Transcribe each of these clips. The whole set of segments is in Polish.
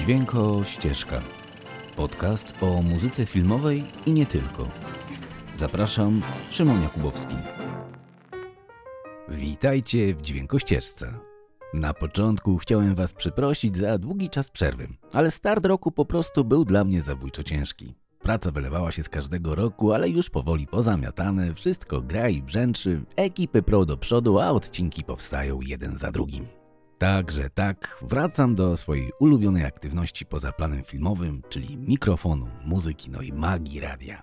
Dźwięko Ścieżka. Podcast o muzyce filmowej i nie tylko. Zapraszam, Szymon Jakubowski. Witajcie w Dźwięko Ścieżce. Na początku chciałem Was przeprosić za długi czas przerwy, ale start roku po prostu był dla mnie zabójczo ciężki. Praca wylewała się z każdego roku, ale już powoli pozamiatane, wszystko gra i brzęczy, ekipy pro do przodu, a odcinki powstają jeden za drugim. Także tak, wracam do swojej ulubionej aktywności poza planem filmowym, czyli mikrofonu, muzyki, no i magii radia.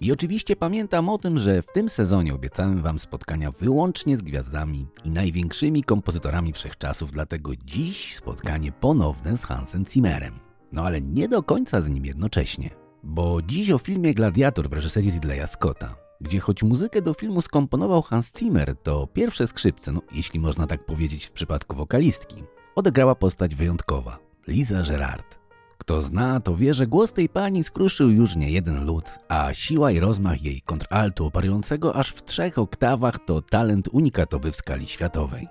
I oczywiście pamiętam o tym, że w tym sezonie obiecałem Wam spotkania wyłącznie z gwiazdami i największymi kompozytorami wszechczasów, dlatego dziś spotkanie ponowne z Hansem Zimmerem. No ale nie do końca z nim jednocześnie. Bo dziś o filmie Gladiator w reżyserii Ridleya Scotta, gdzie choć muzykę do filmu skomponował Hans Zimmer, to pierwsze skrzypce, no jeśli można tak powiedzieć w przypadku wokalistki, odegrała postać wyjątkowa, Liza Gerard. Kto zna, to wie, że głos tej pani skruszył już nie jeden lud, a siła i rozmach jej kontraltu operującego aż w trzech oktawach to talent unikatowy w skali światowej.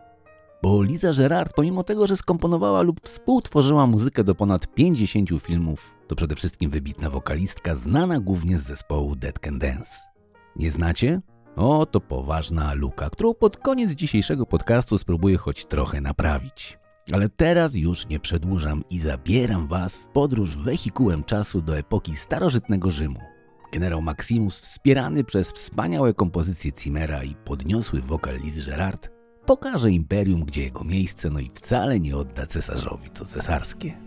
Bo Liza Gerard, pomimo tego, że skomponowała lub współtworzyła muzykę do ponad 50 filmów, to przede wszystkim wybitna wokalistka znana głównie z zespołu Dead Can Dance. Nie znacie? O, to poważna luka, którą pod koniec dzisiejszego podcastu spróbuję choć trochę naprawić. Ale teraz już nie przedłużam i zabieram Was w podróż wehikułem czasu do epoki starożytnego Rzymu. Generał Maximus, wspierany przez wspaniałe kompozycje Cimmera i podniosły wokal Liz Gerard, pokaże imperium, gdzie jego miejsce, no i wcale nie odda cesarzowi co cesarskie.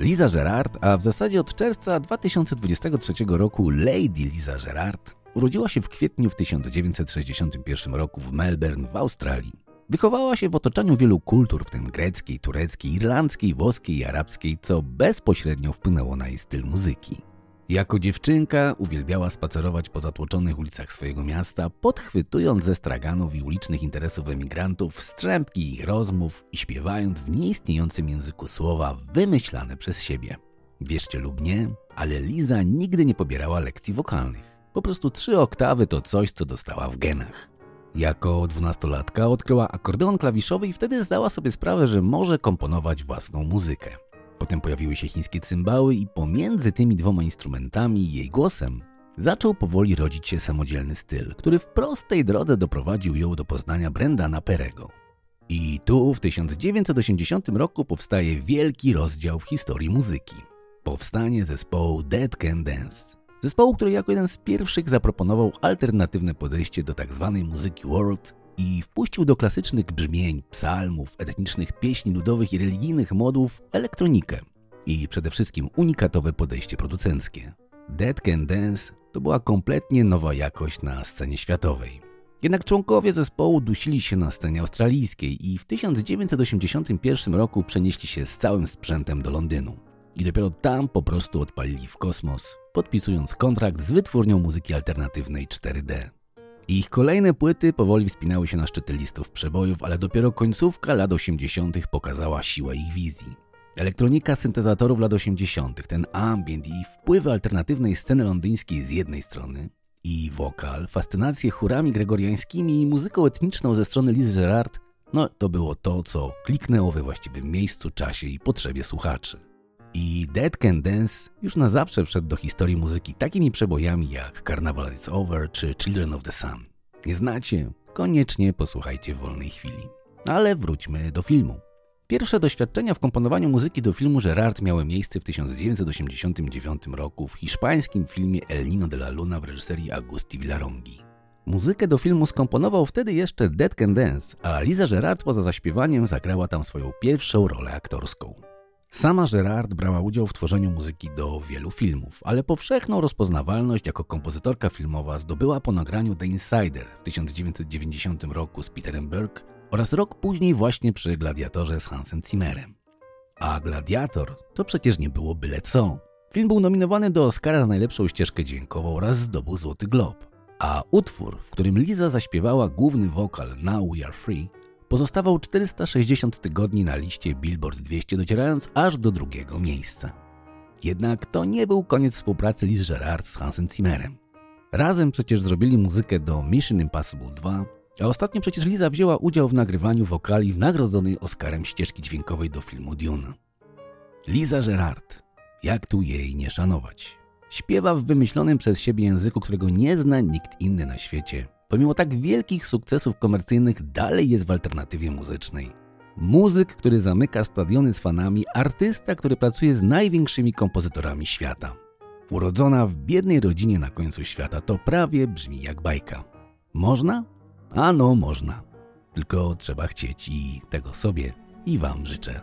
Liza Gerard, a w zasadzie od czerwca 2023 roku Lady Liza Gerard, urodziła się w kwietniu w 1961 roku w Melbourne w Australii. Wychowała się w otoczeniu wielu kultur, w tym greckiej, tureckiej, irlandzkiej, włoskiej i arabskiej, co bezpośrednio wpłynęło na jej styl muzyki. Jako dziewczynka uwielbiała spacerować po zatłoczonych ulicach swojego miasta, podchwytując ze straganów i ulicznych interesów emigrantów strzępki ich rozmów i śpiewając w nieistniejącym języku słowa wymyślane przez siebie. Wierzcie lub nie, ale Liza nigdy nie pobierała lekcji wokalnych. Po prostu trzy oktawy to coś, co dostała w genach. Jako dwunastolatka odkryła akordeon klawiszowy i wtedy zdała sobie sprawę, że może komponować własną muzykę. Potem pojawiły się chińskie cymbały i pomiędzy tymi dwoma instrumentami i jej głosem zaczął powoli rodzić się samodzielny styl, który w prostej drodze doprowadził ją do poznania Brendana Perego. I tu w 1980 roku powstaje wielki rozdział w historii muzyki. Powstanie zespołu Dead Can Dance. Zespołu, który jako jeden z pierwszych zaproponował alternatywne podejście do tzw. Tak muzyki world i wpuścił do klasycznych brzmień, psalmów, etnicznych pieśni ludowych i religijnych modów elektronikę i przede wszystkim unikatowe podejście producenckie. Dead Can Dance to była kompletnie nowa jakość na scenie światowej. Jednak członkowie zespołu dusili się na scenie australijskiej i w 1981 roku przenieśli się z całym sprzętem do Londynu. I dopiero tam po prostu odpalili w kosmos, podpisując kontrakt z wytwórnią muzyki alternatywnej 4D. Ich kolejne płyty powoli wspinały się na szczyty listów przebojów, ale dopiero końcówka lat 80. pokazała siłę ich wizji. Elektronika syntezatorów lat 80., ten ambient i wpływy alternatywnej sceny londyńskiej z jednej strony i wokal, fascynację chórami gregoriańskimi i muzyką etniczną ze strony Liz Gerard, no to było to, co kliknęło we właściwym miejscu, czasie i potrzebie słuchaczy. I Dead Can Dance już na zawsze wszedł do historii muzyki takimi przebojami jak Carnival Is Over czy Children of the Sun. Nie znacie? Koniecznie posłuchajcie w wolnej chwili. Ale wróćmy do filmu. Pierwsze doświadczenia w komponowaniu muzyki do filmu Gerard miały miejsce w 1989 roku w hiszpańskim filmie El Nino de la Luna w reżyserii Agusti Villarongi. Muzykę do filmu skomponował wtedy jeszcze Dead Can Dance, a Liza Gerard poza zaśpiewaniem zagrała tam swoją pierwszą rolę aktorską. Sama Gerard brała udział w tworzeniu muzyki do wielu filmów, ale powszechną rozpoznawalność jako kompozytorka filmowa zdobyła po nagraniu The Insider w 1990 roku z Peterem Burke oraz rok później właśnie przy Gladiatorze z Hansem Zimmerem. A Gladiator to przecież nie było byle co. Film był nominowany do Oscara za najlepszą ścieżkę dźwiękową oraz zdobył Złoty Glob. A utwór, w którym Liza zaśpiewała główny wokal Now We Are Free, Pozostawał 460 tygodni na liście Billboard 200, docierając aż do drugiego miejsca. Jednak to nie był koniec współpracy Liz Gerard z Hansem Zimmerem. Razem przecież zrobili muzykę do Mission Impossible 2, a ostatnio przecież Liza wzięła udział w nagrywaniu wokali w nagrodzonej Oscarem ścieżki dźwiękowej do filmu Dune. Liza Gerard, jak tu jej nie szanować? Śpiewa w wymyślonym przez siebie języku, którego nie zna nikt inny na świecie – pomimo tak wielkich sukcesów komercyjnych, dalej jest w alternatywie muzycznej. Muzyk, który zamyka stadiony z fanami, artysta, który pracuje z największymi kompozytorami świata. Urodzona w biednej rodzinie na końcu świata, to prawie brzmi jak bajka. Można? Ano, można. Tylko trzeba chcieć i tego sobie i Wam życzę.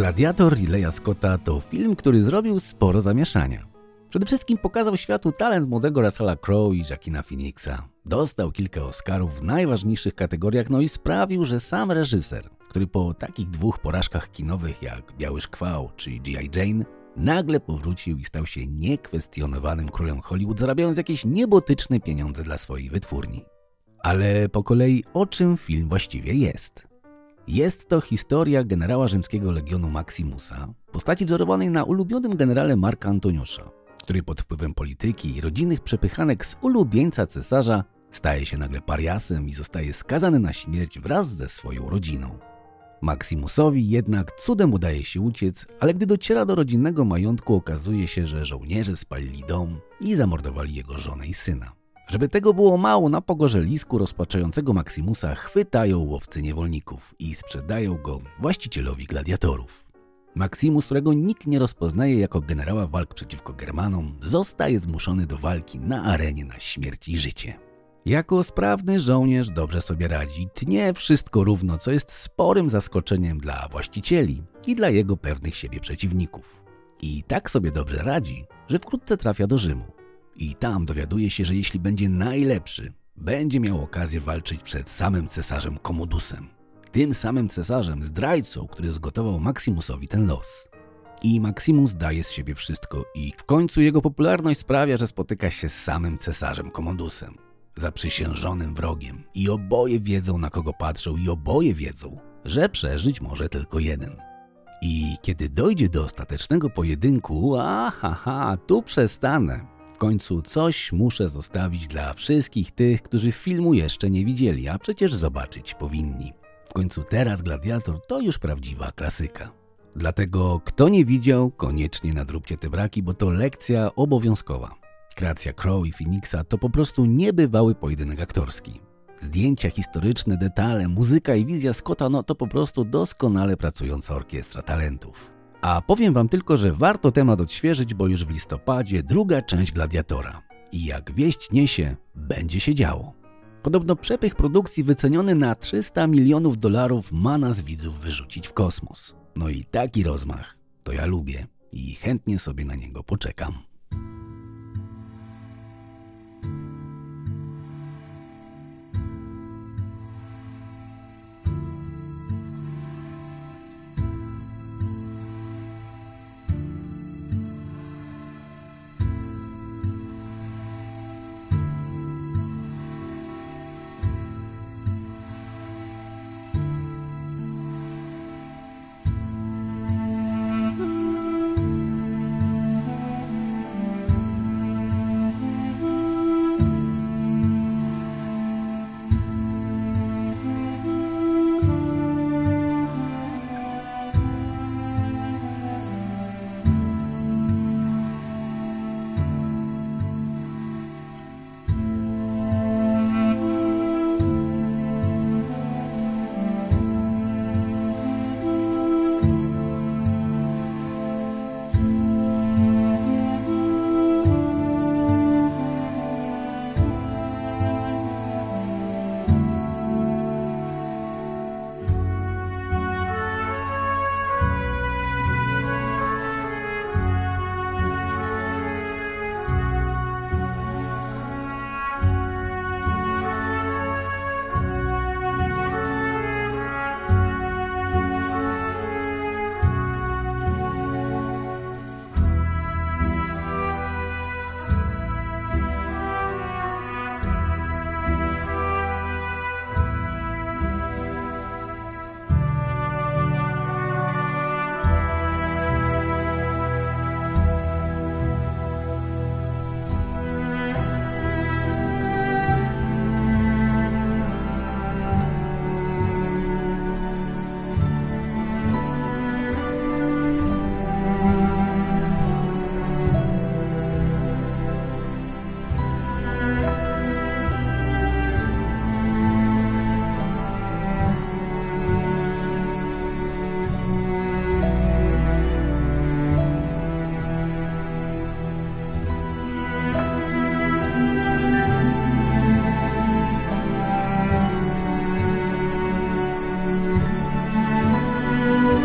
Gladiator Rileya Scotta to film, który zrobił sporo zamieszania. Przede wszystkim pokazał światu talent młodego Russella Crowe i Jackina Phoenixa. Dostał kilka Oscarów w najważniejszych kategoriach, no i sprawił, że sam reżyser, który po takich dwóch porażkach kinowych jak Biały Szkwał czy G.I. Jane, nagle powrócił i stał się niekwestionowanym królem Hollywood, zarabiając jakieś niebotyczne pieniądze dla swojej wytwórni. Ale po kolei o czym film właściwie jest? Jest to historia generała rzymskiego legionu Maximusa, postaci wzorowanej na ulubionym generale Marka Antoniusza, który pod wpływem polityki i rodzinnych przepychanek z ulubieńca cesarza staje się nagle pariasem i zostaje skazany na śmierć wraz ze swoją rodziną. Maximusowi jednak cudem udaje się uciec, ale gdy dociera do rodzinnego majątku okazuje się, że żołnierze spalili dom i zamordowali jego żonę i syna. Żeby tego było mało, na pogorzelisku rozpaczającego Maximusa chwytają łowcy niewolników i sprzedają go właścicielowi gladiatorów. Maximus, którego nikt nie rozpoznaje jako generała walk przeciwko Germanom, zostaje zmuszony do walki na arenie na śmierć i życie. Jako sprawny żołnierz dobrze sobie radzi, tnie wszystko równo, co jest sporym zaskoczeniem dla właścicieli i dla jego pewnych siebie przeciwników. I tak sobie dobrze radzi, że wkrótce trafia do Rzymu. I tam dowiaduje się, że jeśli będzie najlepszy, będzie miał okazję walczyć przed samym cesarzem Komodusem. Tym samym cesarzem, zdrajcą, który zgotował Maximusowi ten los. I Maximus daje z siebie wszystko i w końcu jego popularność sprawia, że spotyka się z samym cesarzem Komodusem, zaprzysiężonym wrogiem. I oboje wiedzą na kogo patrzą i oboje wiedzą, że przeżyć może tylko jeden. I kiedy dojdzie do ostatecznego pojedynku, aha, tu przestanę. Końcu coś muszę zostawić dla wszystkich tych, którzy filmu jeszcze nie widzieli, a przecież zobaczyć powinni. W końcu teraz Gladiator to już prawdziwa klasyka. Dlatego kto nie widział, koniecznie nadróbcie te braki, bo to lekcja obowiązkowa. Kreacja Crow i Phoenixa to po prostu niebywały pojedynek aktorski. Zdjęcia historyczne, detale, muzyka i wizja Scotta no to po prostu doskonale pracująca orkiestra talentów. A powiem wam tylko, że warto temat odświeżyć, bo już w listopadzie druga część Gladiatora. I jak wieść niesie, będzie się działo. Podobno przepych produkcji wyceniony na 300 milionów dolarów ma nas widzów wyrzucić w kosmos. No i taki rozmach to ja lubię i chętnie sobie na niego poczekam.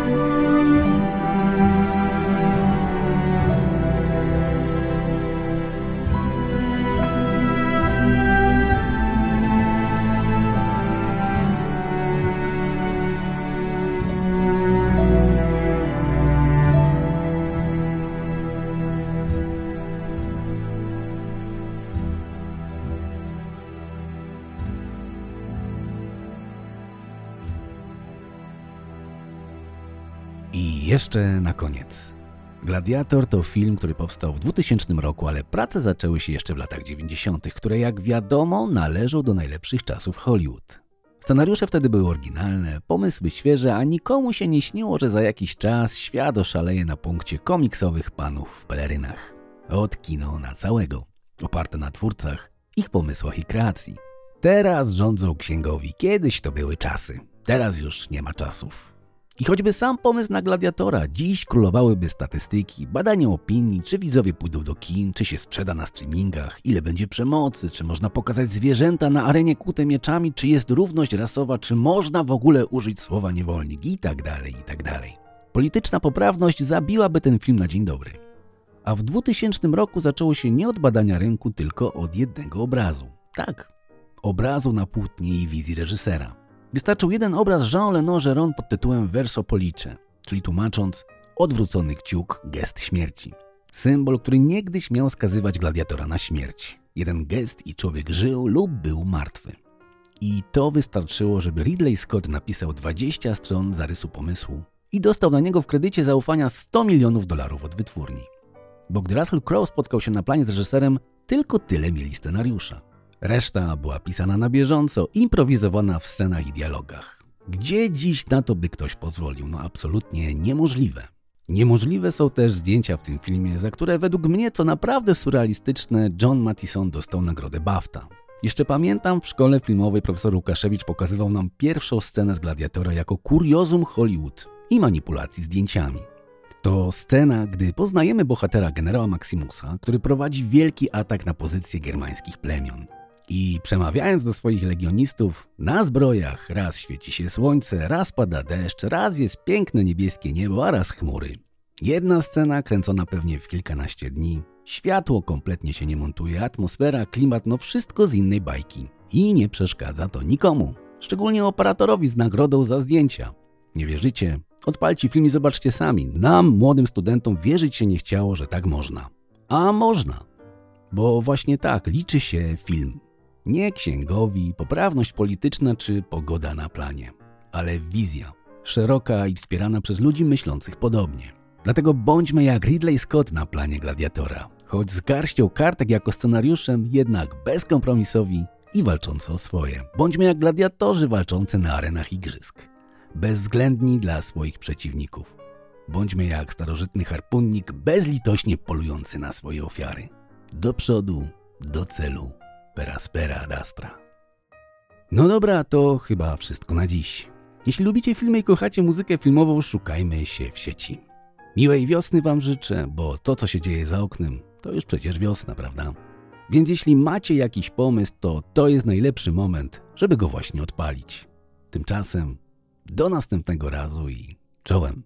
Bye. Jeszcze na koniec. Gladiator to film, który powstał w 2000 roku, ale prace zaczęły się jeszcze w latach 90., które jak wiadomo należą do najlepszych czasów Hollywood. Scenariusze wtedy były oryginalne, pomysły świeże, a nikomu się nie śniło, że za jakiś czas świat oszaleje na punkcie komiksowych panów w pelerynach. Od kino na całego, oparte na twórcach, ich pomysłach i kreacji. Teraz rządzą księgowi, kiedyś to były czasy, teraz już nie ma czasów. I choćby sam pomysł na gladiatora, dziś królowałyby statystyki, badania opinii, czy widzowie pójdą do kin, czy się sprzeda na streamingach, ile będzie przemocy, czy można pokazać zwierzęta na arenie kute mieczami, czy jest równość rasowa, czy można w ogóle użyć słowa niewolnik i tak dalej, i tak dalej. Polityczna poprawność zabiłaby ten film na dzień dobry. A w 2000 roku zaczęło się nie od badania rynku, tylko od jednego obrazu. Tak, obrazu na płótnie i wizji reżysera. Wystarczył jeden obraz Jean Leno Geron pod tytułem Verso Police, czyli tłumacząc odwrócony kciuk, gest śmierci. Symbol, który niegdyś miał skazywać gladiatora na śmierć. Jeden gest i człowiek żył lub był martwy. I to wystarczyło, żeby Ridley Scott napisał 20 stron zarysu pomysłu i dostał na niego w kredycie zaufania 100 milionów dolarów od wytwórni. Bo gdy Russell Crowe spotkał się na planie z reżyserem, tylko tyle mieli scenariusza. Reszta była pisana na bieżąco, improwizowana w scenach i dialogach. Gdzie dziś na to by ktoś pozwolił? No absolutnie niemożliwe. Niemożliwe są też zdjęcia w tym filmie, za które według mnie, co naprawdę surrealistyczne, John Mattison dostał nagrodę BAFTA. Jeszcze pamiętam, w szkole filmowej profesor Łukaszewicz pokazywał nam pierwszą scenę z Gladiatora jako kuriozum Hollywood i manipulacji zdjęciami. To scena, gdy poznajemy bohatera generała Maximusa, który prowadzi wielki atak na pozycje germańskich plemion. I przemawiając do swoich legionistów, na zbrojach raz świeci się słońce, raz pada deszcz, raz jest piękne niebieskie niebo, a raz chmury. Jedna scena kręcona pewnie w kilkanaście dni. Światło kompletnie się nie montuje, atmosfera, klimat, no wszystko z innej bajki. I nie przeszkadza to nikomu. Szczególnie operatorowi z nagrodą za zdjęcia. Nie wierzycie? Odpalcie film i zobaczcie sami. Nam, młodym studentom, wierzyć się nie chciało, że tak można. A można. Bo właśnie tak liczy się film. Nie księgowi, poprawność polityczna czy pogoda na planie, ale wizja, szeroka i wspierana przez ludzi myślących podobnie. Dlatego bądźmy jak Ridley Scott na planie Gladiatora, choć z garścią kartek jako scenariuszem, jednak bezkompromisowi i walczący o swoje. Bądźmy jak gladiatorzy walczący na arenach igrzysk, bezwzględni dla swoich przeciwników. Bądźmy jak starożytny harpunnik, bezlitośnie polujący na swoje ofiary. Do przodu, do celu Peraspera ad astra. No dobra, to chyba wszystko na dziś. Jeśli lubicie filmy i kochacie muzykę filmową, szukajmy się w sieci. Miłej wiosny Wam życzę, bo to, co się dzieje za oknem, to już przecież wiosna, prawda? Więc jeśli macie jakiś pomysł, to to jest najlepszy moment, żeby go właśnie odpalić. Tymczasem do następnego razu i czołem.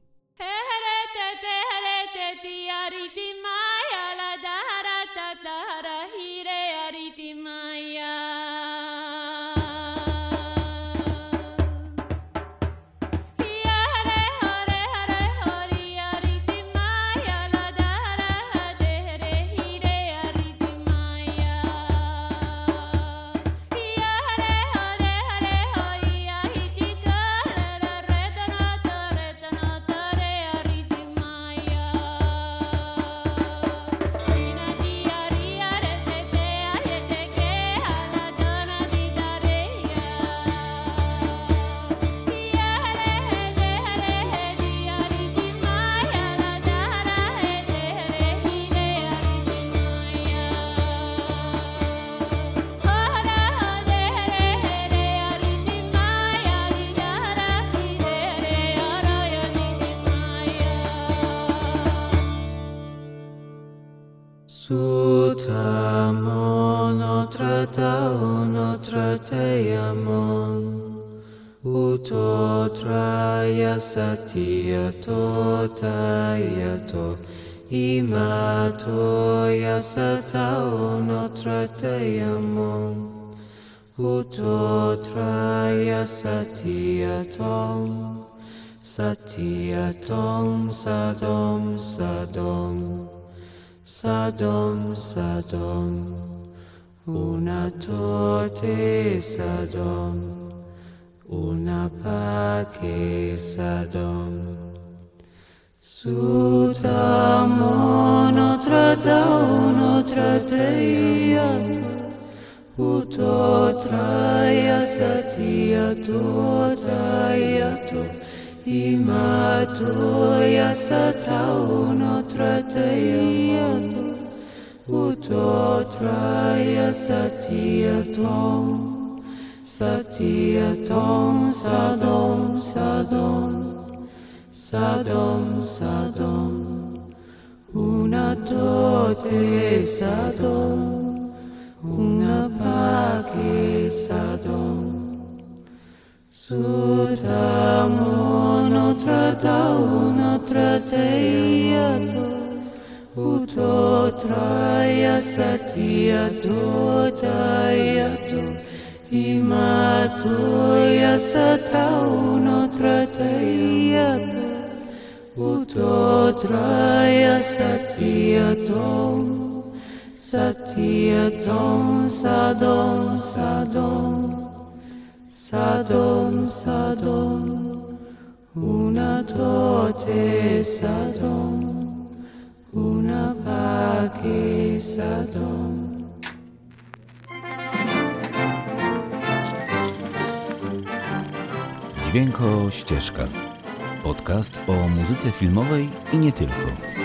Sutamon otrataun otrateiamon Uto traia satiato taiato Imato iasataun otrateiamon Uto traia satiaton Satiaton sadom sadom sadom sadom una torte sadom una pace sadom. Sutamon otra daun otra deiat ut otraia satia totaia tu imatoia sataun otra deiat Christo traia satieton, satieton, sadom, sadom, sadom, sadom, una tote sadom, una pace sadom, sutamon otra taun otra teiaton, uto traia satia tota to tu. To ima toia satauno trataia tu. Uto traia satia tom satia tom sadom sadom sadom sadom una tote sadom Una pace Sadom Dźwięko ścieżka. Podcast o muzyce filmowej i nie tylko.